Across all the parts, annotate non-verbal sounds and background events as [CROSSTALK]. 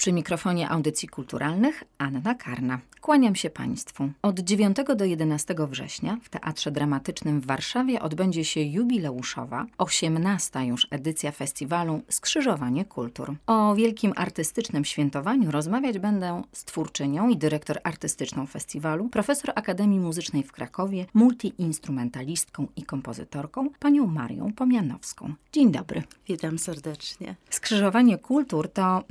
Przy mikrofonie audycji kulturalnych Anna Karna. Kłaniam się Państwu. Od 9 do 11 września w Teatrze Dramatycznym w Warszawie odbędzie się jubileuszowa, 18. już edycja festiwalu Skrzyżowanie Kultur. O wielkim artystycznym świętowaniu rozmawiać będę z twórczynią i dyrektor artystyczną festiwalu, profesor Akademii Muzycznej w Krakowie, multiinstrumentalistką i kompozytorką, panią Marią Pomianowską. Dzień dobry. Witam serdecznie. Skrzyżowanie Kultur to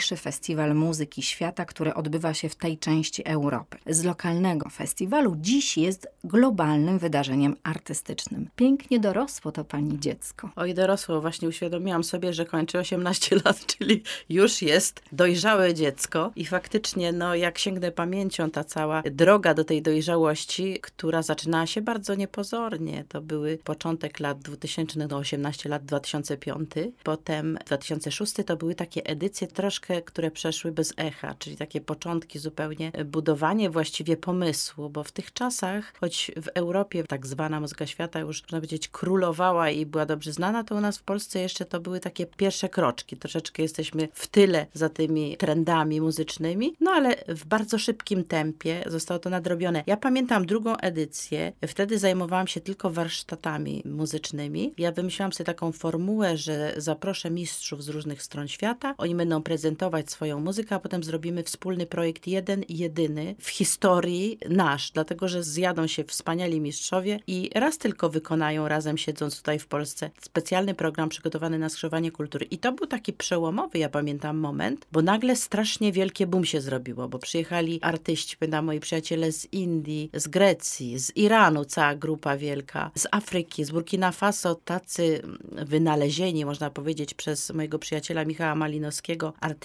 najważniejszy festiwal muzyki świata, który odbywa się w tej części Europy. Z lokalnego festiwalu dziś jest globalnym wydarzeniem artystycznym. Pięknie dorosło to pani dziecko. Oj, dorosło. Właśnie uświadomiłam sobie, że kończy 18 [LAUGHS] lat, czyli już jest dojrzałe dziecko. I faktycznie, no jak sięgnę pamięcią, ta cała droga do tej dojrzałości, która zaczynała się bardzo niepozornie. To były początek lat 2000 do 18 lat 2005. Potem 2006 to były takie edycje troszkę, które przeszły bez echa, czyli takie początki zupełnie budowanie właściwie pomysłu, bo w tych czasach, choć w Europie tak zwana muzyka świata już, można powiedzieć, królowała i była dobrze znana, to u nas w Polsce jeszcze to były takie pierwsze kroczki. Troszeczkę jesteśmy w tyle za tymi trendami muzycznymi, no ale w bardzo szybkim tempie zostało to nadrobione. Ja pamiętam drugą edycję, wtedy zajmowałam się tylko warsztatami muzycznymi. Ja wymyślałam sobie taką formułę, że zaproszę mistrzów z różnych stron świata, oni będą prezentować swoją muzykę, a potem zrobimy wspólny projekt jeden i jedyny w historii nasz, dlatego że zjadą się wspaniali mistrzowie i raz tylko wykonają razem siedząc tutaj w Polsce specjalny program przygotowany na skrzyżowanie kultury. I to był taki przełomowy, ja pamiętam, moment, bo nagle strasznie wielkie boom się zrobiło, bo przyjechali artyści, pamiętam moi przyjaciele z Indii, z Grecji, z Iranu, cała grupa wielka, z Afryki, z Burkina Faso, tacy wynalezieni, można powiedzieć, przez mojego przyjaciela Michała Malinowskiego, artyści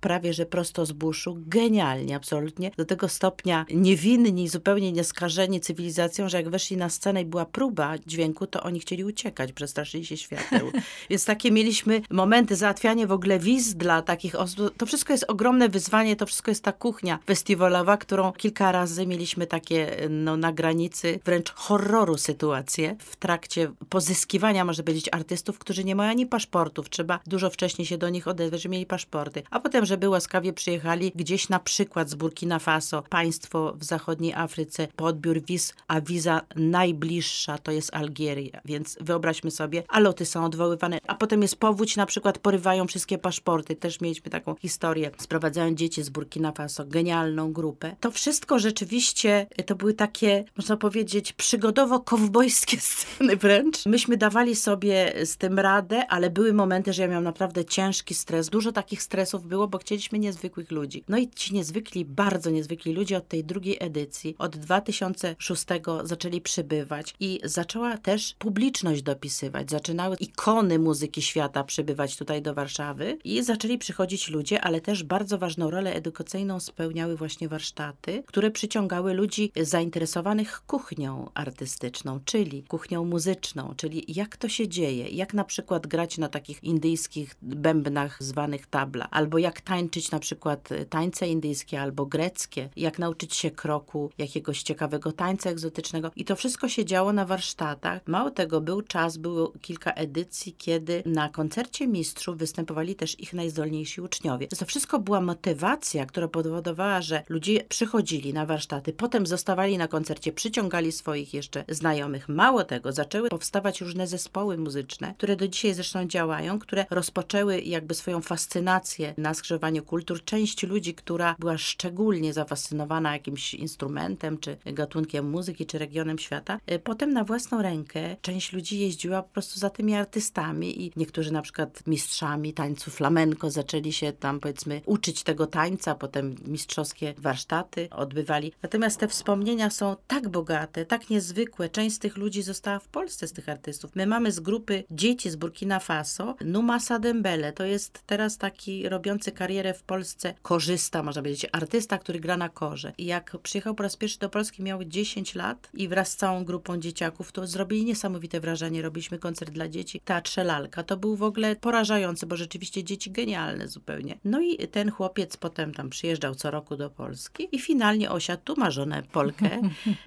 prawie, że prosto z buszu, genialnie, absolutnie, do tego stopnia niewinni, zupełnie nieskażeni cywilizacją, że jak weszli na scenę i była próba dźwięku, to oni chcieli uciekać, przestraszyli się świateł. [LAUGHS] Więc takie mieliśmy momenty, załatwianie w ogóle wiz dla takich osób. To wszystko jest ogromne wyzwanie, to wszystko jest ta kuchnia festiwalowa, którą kilka razy mieliśmy takie no, na granicy wręcz horroru sytuacje w trakcie pozyskiwania, może powiedzieć, artystów, którzy nie mają ani paszportów. Trzeba dużo wcześniej się do nich odezwać, że mieli paszporty. A potem, żeby łaskawie przyjechali gdzieś na przykład z Burkina Faso, państwo w zachodniej Afryce, po odbiór wiz, a wiza najbliższa to jest Algieria. Więc wyobraźmy sobie, a loty są odwoływane, a potem jest powódź, na przykład porywają wszystkie paszporty. Też mieliśmy taką historię. Sprowadzają dzieci z Burkina Faso, genialną grupę. To wszystko rzeczywiście to były takie, można powiedzieć, przygodowo-kowbojskie [LAUGHS] sceny wręcz. Myśmy dawali sobie z tym radę, ale były momenty, że ja miałam naprawdę ciężki stres. Dużo takich stresów było, bo chcieliśmy niezwykłych ludzi. No i ci niezwykli, bardzo niezwykli ludzie od tej drugiej edycji, od 2006 zaczęli przybywać i zaczęła też publiczność dopisywać. Zaczynały ikony muzyki świata przybywać tutaj do Warszawy i zaczęli przychodzić ludzie, ale też bardzo ważną rolę edukacyjną spełniały właśnie warsztaty, które przyciągały ludzi zainteresowanych kuchnią artystyczną, czyli kuchnią muzyczną, czyli jak to się dzieje, jak na przykład grać na takich indyjskich bębnach zwanych tabla, albo jak tańczyć na przykład tańce indyjskie albo greckie, jak nauczyć się kroku, jakiegoś ciekawego tańca egzotycznego. I to wszystko się działo na warsztatach. Mało tego, był czas, było kilka edycji, kiedy na koncercie mistrzów występowali też ich najzdolniejsi uczniowie. To wszystko była motywacja, która powodowała, że ludzie przychodzili na warsztaty, potem zostawali na koncercie, przyciągali swoich jeszcze znajomych. Mało tego, zaczęły powstawać różne zespoły muzyczne, które do dzisiaj zresztą działają, które rozpoczęły jakby swoją fascynację na skrzewaniu kultur. Część ludzi, która była szczególnie zafascynowana jakimś instrumentem, czy gatunkiem muzyki, czy regionem świata, y, potem na własną rękę część ludzi jeździła po prostu za tymi artystami i niektórzy na przykład mistrzami tańcu flamenco zaczęli się tam powiedzmy uczyć tego tańca, potem mistrzowskie warsztaty odbywali. Natomiast te wspomnienia są tak bogate, tak niezwykłe. Część z tych ludzi została w Polsce, z tych artystów. My mamy z grupy dzieci z Burkina Faso Numasa Dembele. To jest teraz taki robiący karierę w Polsce korzysta, można powiedzieć, artysta, który gra na korze. I jak przyjechał po raz pierwszy do Polski, miał 10 lat i wraz z całą grupą dzieciaków, to zrobili niesamowite wrażenie. Robiliśmy koncert dla dzieci Teatrze Lalka. To był w ogóle porażający, bo rzeczywiście dzieci genialne zupełnie. No i ten chłopiec potem tam przyjeżdżał co roku do Polski i finalnie osiadł tu ma żonę Polkę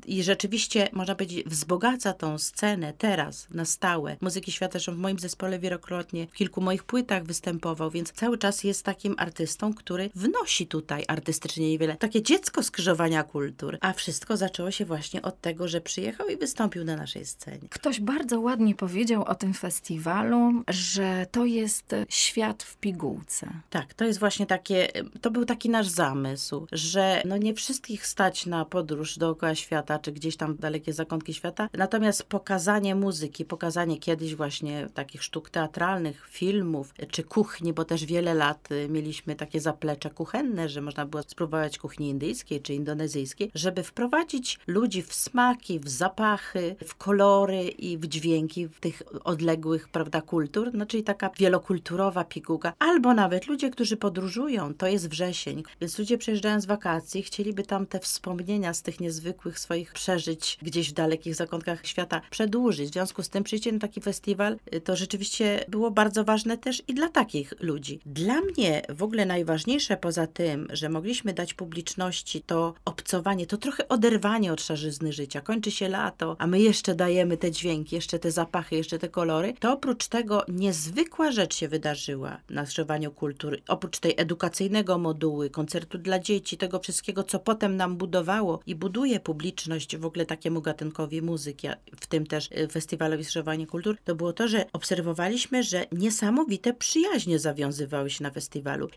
i rzeczywiście, można powiedzieć, wzbogaca tą scenę teraz na stałe. Muzyki Świata, w moim zespole wielokrotnie w kilku moich płytach występował, więc cały czas jest takim artystą, który wnosi tutaj artystycznie niewiele. Takie dziecko skrzyżowania kultur. A wszystko zaczęło się właśnie od tego, że przyjechał i wystąpił na naszej scenie. Ktoś bardzo ładnie powiedział o tym festiwalu, że to jest świat w pigułce. Tak, to jest właśnie takie, to był taki nasz zamysł, że no nie wszystkich stać na podróż dookoła świata, czy gdzieś tam dalekie zakątki świata, natomiast pokazanie muzyki, pokazanie kiedyś właśnie takich sztuk teatralnych, filmów, czy kuchni, bo też wiele lat mieliśmy takie zaplecze kuchenne, że można było spróbować kuchni indyjskiej czy indonezyjskiej, żeby wprowadzić ludzi w smaki, w zapachy, w kolory i w dźwięki tych odległych, prawda, kultur, no czyli taka wielokulturowa pigułka, albo nawet ludzie, którzy podróżują, to jest wrzesień, więc ludzie przyjeżdżają z wakacji, chcieliby tam te wspomnienia z tych niezwykłych swoich przeżyć gdzieś w dalekich zakątkach świata przedłużyć. W związku z tym przyjście na taki festiwal y, to rzeczywiście było bardzo ważne też i dla takich ludzi. Dla mnie w ogóle najważniejsze poza tym, że mogliśmy dać publiczności to obcowanie, to trochę oderwanie od szarzyzny życia. Kończy się lato, a my jeszcze dajemy te dźwięki, jeszcze te zapachy, jeszcze te kolory. To oprócz tego niezwykła rzecz się wydarzyła na Skrzyżowaniu Kultury. Oprócz tej edukacyjnego moduły, koncertu dla dzieci, tego wszystkiego, co potem nam budowało i buduje publiczność w ogóle takiemu gatunkowi muzyki, w tym też y, festiwalowi Skrzyżowanie Kultur, to było to, że obserwowaliśmy, że niesamowite przyjaźnie zawiązywały się na festiwalu.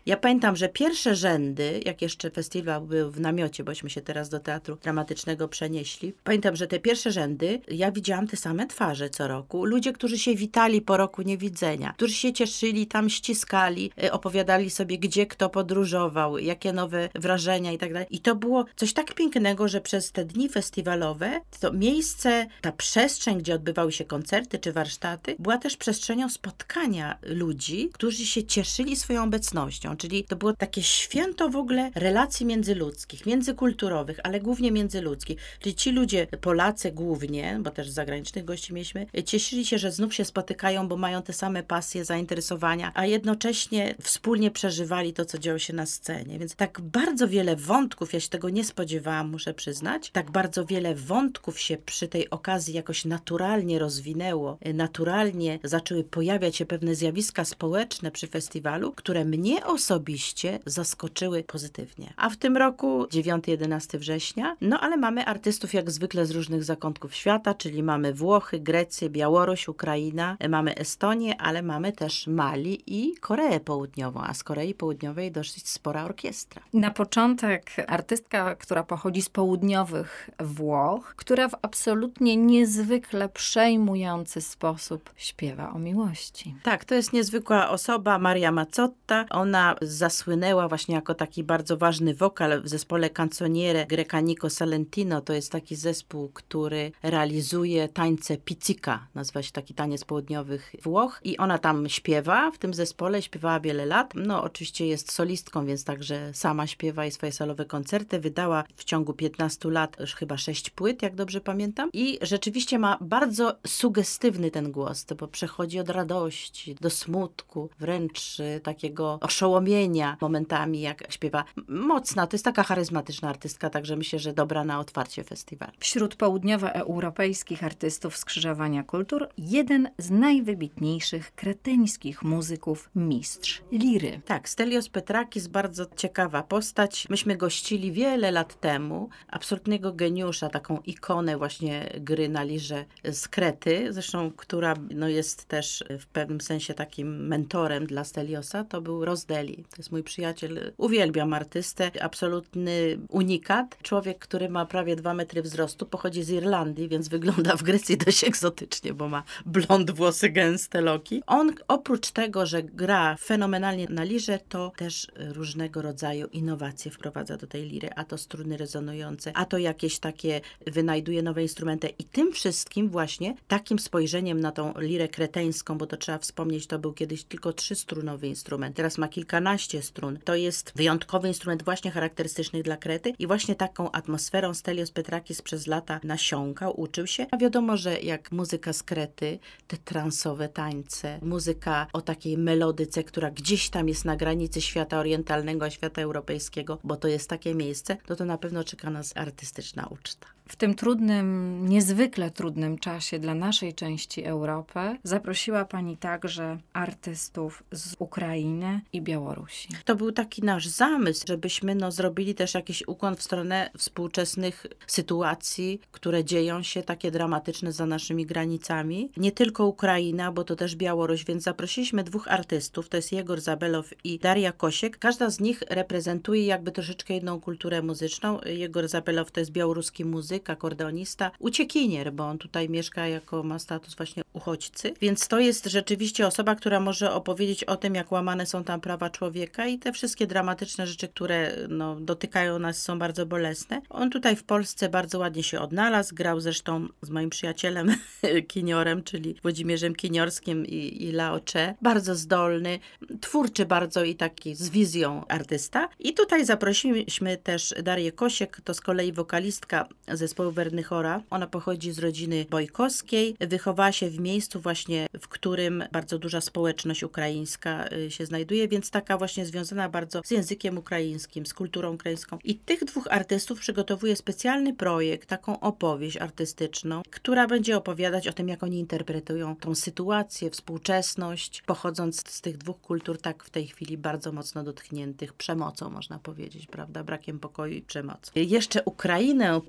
Ja pamiętam, że pierwsze rzędy, jak jeszcze festiwal był w namiocie, bośmy się teraz do teatru dramatycznego przenieśli, pamiętam, że te pierwsze rzędy, ja widziałam te same twarze co roku. Ludzie, którzy się witali po roku niewidzenia, którzy się cieszyli, tam ściskali, y, opowiadali sobie, gdzie kto podróżował, jakie nowe wrażenia i tak dalej. I to było coś tak pięknego, że przez te dni festiwalowe to miejsce, ta przestrzeń, gdzie odbywały się koncerty czy warsztaty, była też przestrzenią spotkania ludzi, którzy się cieszyli swoją obecnością. Czyli to było takie święto w ogóle relacji międzyludzkich, międzykulturowych, ale głównie międzyludzkich. Czyli ci ludzie, Polacy głównie, bo też zagranicznych gości mieliśmy, cieszyli się, że znów się spotykają, bo mają te same pasje, zainteresowania, a jednocześnie wspólnie przeżywali to, co działo się na scenie. Więc tak bardzo wiele wątków, ja się tego nie spodziewałam, muszę przyznać, tak bardzo wiele wątków się przy tej okazji jakoś naturalnie rozwinęło, naturalnie zaczęły pojawiać się pewne zjawiska społeczne przy festiwalu, które mnie osobiście zaskoczyły pozytywnie. A w tym roku 9-11 września, no ale mamy artystów jak zwykle z różnych zakątków świata, czyli mamy Włochy, Grecję, Białoruś, Ukraina, mamy Estonię, ale mamy też Mali i Koreę Południową, a z Korei Południowej dosyć spora orkiestra. Na początek artystka, która pochodzi z południowych Włoch, która w absolutnie niezwykle przejmujący sposób śpiewa o miłości. Tak, to jest niezwykła osoba, Maria Mazzotta. Ona zasłynęła właśnie jako taki bardzo ważny wokal w zespole Canzoniere Grecanico Salentino. To jest taki zespół, który realizuje tańce pizzica, nazywa się taki taniec południowych Włoch i ona tam śpiewa w tym zespole, śpiewała wiele lat. No oczywiście jest solistką, więc także sama śpiewa i swoje solowe koncerty. Wydała w ciągu 15 lat już chyba 6 płyt, jak dobrze pamiętam. I rzeczywiście ma bardzo sugestywny ten głos, bo przechodzi od radości do smutku, wręcz y, takiego oszołomienia momentami, jak śpiewa. Mocna, to jest taka charyzmatyczna artystka, także myślę, że dobra na otwarcie festiwalu. Wśród południowoeuropejskich artystów Skrzyżowania Kultur jeden z najwybitniejszych kretyńskich muzyków, mistrz liry. Tak, Stelios Petrakis, bardzo ciekawa postać. Myśmy gościli wiele lat temu absolutnego geniusza, taką ikonę właśnie gry na lirze z Krety, zresztą która no, jest też w pewnym sensie takim mentorem dla Steliosa, to był Rosdeli. To jest mój przyjaciel, uwielbiam artystę, absolutny unikat. Człowiek, który ma prawie dwa metry wzrostu, pochodzi z Irlandii, więc wygląda w Grecji dość egzotycznie, bo ma blond włosy, gęste loki. On oprócz tego, że gra fenomenalnie na lirze, to też różnego rodzaju innowacje wprowadza do tej liry, a to struny rezonujące, a to jakieś takie wynajduje nowe instrumenty i tym wszystkim właśnie takim spojrzeniem na tą lirę kreteńską, bo to trzeba wspomnieć, to był kiedyś tylko trzystrunowy instrument. Teraz ma kilkanaście strun. To jest wyjątkowy instrument właśnie charakterystyczny dla Krety i właśnie taką atmosferą Stelios Petrakis przez lata nasiąkał, uczył się. A wiadomo, że jak muzyka z Krety, te transowe tańce, muzyka o takiej melodyce, która gdzieś tam jest na granicy świata orientalnego a świata europejskiego, bo to jest takie miejsce, no to na pewno czeka nas artystyczna uczta. W tym trudnym, niezwykle trudnym czasie dla naszej części Europy zaprosiła Pani także artystów z Ukrainy i Białorusi. To był taki nasz zamysł, żebyśmy no, zrobili też jakiś ukłon w stronę współczesnych sytuacji, które dzieją się takie dramatyczne za naszymi granicami. Nie tylko Ukraina, bo to też Białoruś, więc zaprosiliśmy dwóch artystów, to jest Jegor Zabelow i Daria Kosiek. Każda z nich reprezentuje jakby troszeczkę jedną kulturę muzyczną. Jegor Zabelow to jest białoruski muzyk, akordeonista, uciekinier, bo on tutaj mieszka jako ma status właśnie uchodźcy. Więc to jest rzeczywiście osoba, która może opowiedzieć o tym, jak łamane są tam prawa człowieka i te wszystkie dramatyczne rzeczy, które no, dotykają nas, są bardzo bolesne. On tutaj w Polsce bardzo ładnie się odnalazł, grał zresztą z moim przyjacielem [LAUGHS] Kiniorem, czyli Włodzimierzem Kiniorskim i, i Laocze. Bardzo zdolny, twórczy bardzo i taki z wizją artysta. I tutaj zaprosiliśmy też Darię Kosiek, to z kolei wokalistka zespołu Wernychora. Ona pochodzi z rodziny bojkowskiej, wychowała się w miejscu właśnie, w którym bardzo duża społeczność ukraińska y, się znajduje, więc taka właśnie związana bardzo z językiem ukraińskim, z kulturą ukraińską. I tych dwóch artystów przygotowuje specjalny projekt, taką opowieść artystyczną, która będzie opowiadać o tym, jak oni interpretują tą sytuację, współczesność, pochodząc z tych dwóch kultur, tak w tej chwili bardzo mocno dotkniętych przemocą, można powiedzieć, prawda? Brakiem pokoju i przemocy. Jeszcze Ukrainę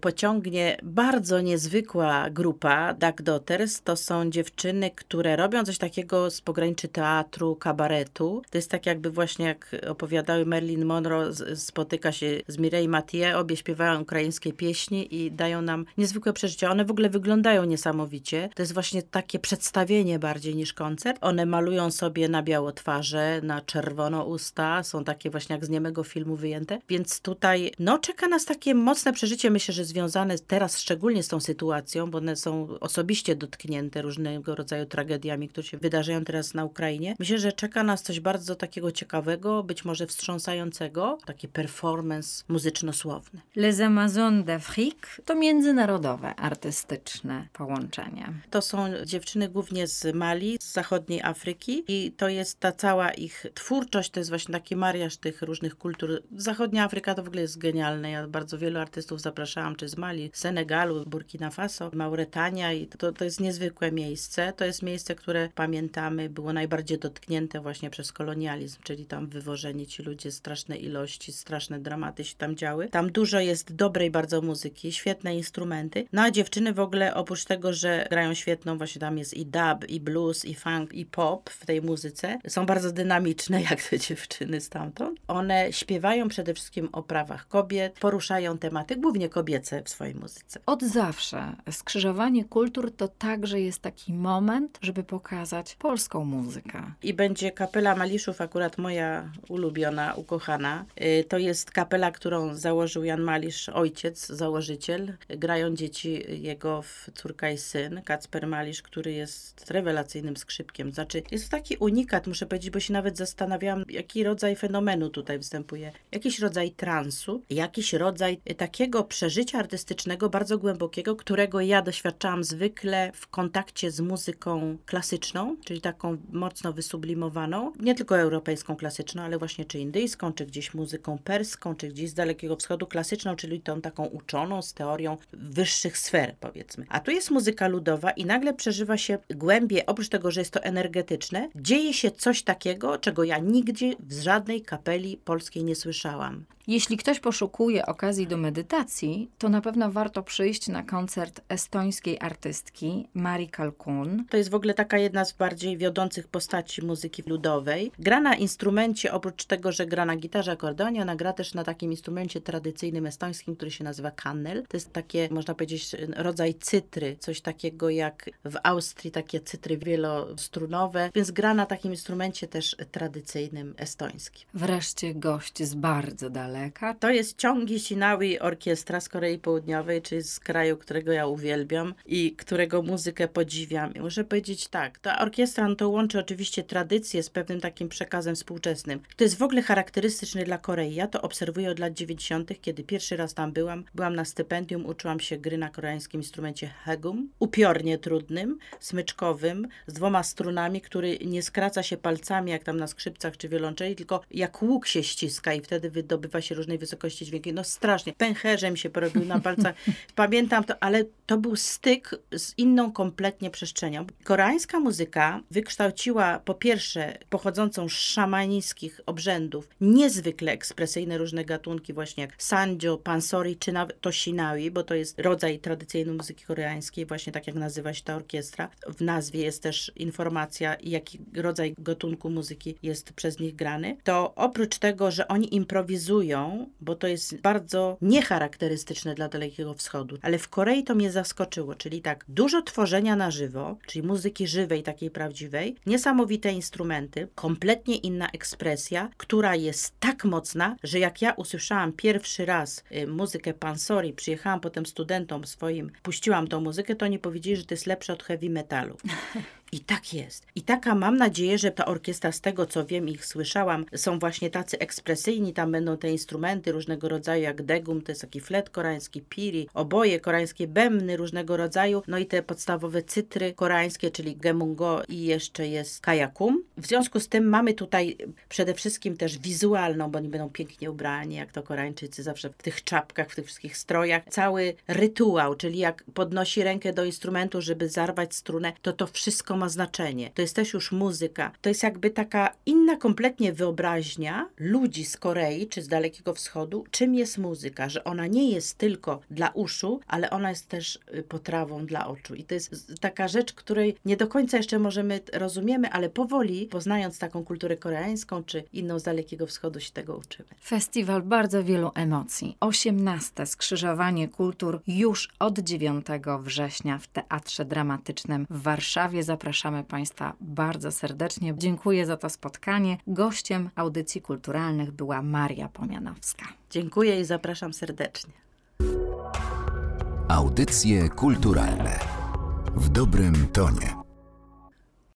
pociągnie bardzo niezwykła grupa, Duck Daughters. To są dziewczyny, które robią coś takiego z pograniczy teatru, kabaretu. To jest tak jakby właśnie jak opowiadały Marilyn Monroe, spotyka się z Mireille Mathieu, obie śpiewają ukraińskie pieśni i dają nam niezwykłe przeżycia. One w ogóle wyglądają niesamowicie. To jest właśnie takie przedstawienie bardziej niż koncert. One malują sobie na biało twarze, na czerwono usta, są takie właśnie jak z niemego filmu wyjęte. Więc tutaj, no, czeka nas takie mocne przeżycie, myślę, że związane teraz szczególnie z tą sytuacją, bo one są osobiście dotknięte różnego rodzaju tragediami, które się wydarzają teraz na Ukrainie. Myślę, że czeka nas coś bardzo takiego ciekawego, być może wstrząsającego, taki performance muzyczno-słowny. Les Amazones d'Afrique to międzynarodowe, artystyczne połączenie. To są dziewczyny głównie z Mali, z zachodniej Afryki i to jest ta cała ich twórczość, to jest właśnie taki mariaż tych różnych kultur. Zachodnia Afryka to w ogóle jest genialne. Ja bardzo wielu artystów zapraszałam, czy z Mali, Senegalu, Burkina Faso, Mauretania i to, to jest niezwykłe miejsce. To jest miejsce, które pamiętamy, było najbardziej dotknięte właśnie przez kolonializm, czyli tam wywożeni ci ludzie, straszne ilości, straszne dramaty się tam działy. Tam dużo jest dobrej bardzo muzyki, świetne instrumenty. No a dziewczyny w ogóle oprócz tego, że grają świetną, właśnie tam jest i dub, i blues, i funk, i pop w tej muzyce, są bardzo dynamiczne, [LAUGHS] jak te dziewczyny stamtąd. One śpiewają przede wszystkim o prawach kobiet, poruszają tematy głównie kobiece w swojej muzyce. Od zawsze skrzyżowanie kultur to także jest taki moment, żeby pokazać polską muzykę. I będzie kapela Maliszów, akurat moja ulubiona, ukochana. Y, to jest kapela, którą założył Jan Malisz, ojciec, założyciel. Grają dzieci jego córka i syn, Kacper Malisz, który jest rewelacyjnym skrzypkiem. Znaczy, jest taki unikat, muszę powiedzieć, bo się nawet zastanawiałam, jaki rodzaj fenomenu tutaj występuje. Jakiś rodzaj transu, jakiś rodzaj takiego przeżycia artystycznego, bardzo głębokiego, którego ja doświadczałam zwykle w kontakcie z muzyką klasyczną, czyli taką mocno wysublimowaną, nie tylko europejską klasyczną, ale właśnie czy indyjską, czy gdzieś muzyką perską, czy gdzieś z Dalekiego Wschodu klasyczną, czyli tą taką uczoną z teorią wyższych sfer, powiedzmy. A tu jest muzyka ludowa i nagle przeżywa się głębie, oprócz tego, że jest to energetyczne, dzieje się coś takiego, czego ja nigdzie w żadnej kapeli polskiej nie słyszałam. Jeśli ktoś poszukuje okazji do medytacji, to na pewno warto przyjść na koncert estońskiej artystki Marii Kalkun. To jest w ogóle taka jedna z bardziej wiodących postaci muzyki ludowej. Gra na instrumencie, oprócz tego, że gra na gitarze, akordeonie, ona gra też na takim instrumencie tradycyjnym estońskim, który się nazywa kannel. To jest takie, można powiedzieć, rodzaj cytry, coś takiego jak w Austrii takie cytry wielostrunowe, więc gra na takim instrumencie też tradycyjnym estońskim. Wreszcie gość z bardzo daleka daleka. To jest Ciągi Sinawi Orkiestra z Korei Południowej, czyli z kraju, którego ja uwielbiam i którego muzykę podziwiam. I muszę powiedzieć tak, ta orkiestra no to łączy oczywiście tradycję z pewnym takim przekazem współczesnym. To jest w ogóle charakterystyczne dla Korei. Ja to obserwuję od lat 90., kiedy pierwszy raz tam byłam. Byłam na stypendium, uczyłam się gry na koreańskim instrumencie hegum, upiornie trudnym, smyczkowym, z dwoma strunami, który nie skraca się palcami, jak tam na skrzypcach czy wiolonczeli, tylko jak łuk się ściska i wtedy wydobywa się różnej wysokości dźwięki. No strasznie. Pęcherzem się porobił na palcach. [LAUGHS] Pamiętam to, ale to był styk z inną kompletnie przestrzenią. Koreańska muzyka wykształciła po pierwsze pochodzącą z szamańskich obrzędów niezwykle ekspresyjne różne gatunki właśnie jak sanjo, pansori czy nawet toshinawi, bo to jest rodzaj tradycyjnej muzyki koreańskiej, właśnie tak jak nazywa się ta orkiestra. W nazwie jest też informacja, jaki rodzaj gatunku muzyki jest przez nich grany. To oprócz tego, że oni improwizują, bo to jest bardzo niecharakterystyczne dla Dalekiego Wschodu, ale w Korei to mnie zaskoczyło, czyli tak, dużo tworzenia na żywo, czyli muzyki żywej, takiej prawdziwej, niesamowite instrumenty, kompletnie inna ekspresja, która jest tak mocna, że jak ja usłyszałam pierwszy raz y, muzykę Pansori, przyjechałam potem studentom swoim, puściłam tą muzykę, to oni powiedzieli, że to jest lepsze od heavy metalu. I tak jest. I taka mam nadzieję, że ta orkiestra, z tego co wiem, ich słyszałam, są właśnie tacy ekspresyjni, tam będą te instrumenty różnego rodzaju, jak degum, to jest taki flet koreański, piri, oboje koreańskie, bębny różnego rodzaju, no i te podstawowe cytry koreańskie, czyli gemungo i jeszcze jest kajakum. W związku z tym mamy tutaj przede wszystkim też wizualną, bo oni będą pięknie ubrani, jak to Koreańczycy zawsze w tych czapkach, w tych wszystkich strojach. Cały rytuał, czyli jak podnosi rękę do instrumentu, żeby zarwać strunę, to to wszystko ma znaczenie. To jest też już muzyka. To jest jakby taka inna kompletnie wyobraźnia ludzi z Korei czy z Dalekiego Wschodu, czym jest muzyka, że ona nie jest tylko dla uszu, ale ona jest też y, potrawą dla oczu. I to jest taka rzecz, której nie do końca jeszcze możemy rozumiemy, ale powoli, poznając taką kulturę koreańską czy inną z Dalekiego Wschodu, się tego uczymy. Festiwal bardzo wielu emocji. 18. Skrzyżowanie Kultur już od 9 września w Teatrze Dramatycznym w Warszawie. Zapraszamy Państwa bardzo serdecznie. Dziękuję za to spotkanie. Gościem audycji kulturalnych była Maria Pomianowska. Dziękuję i zapraszam serdecznie. Audycje kulturalne w dobrym tonie.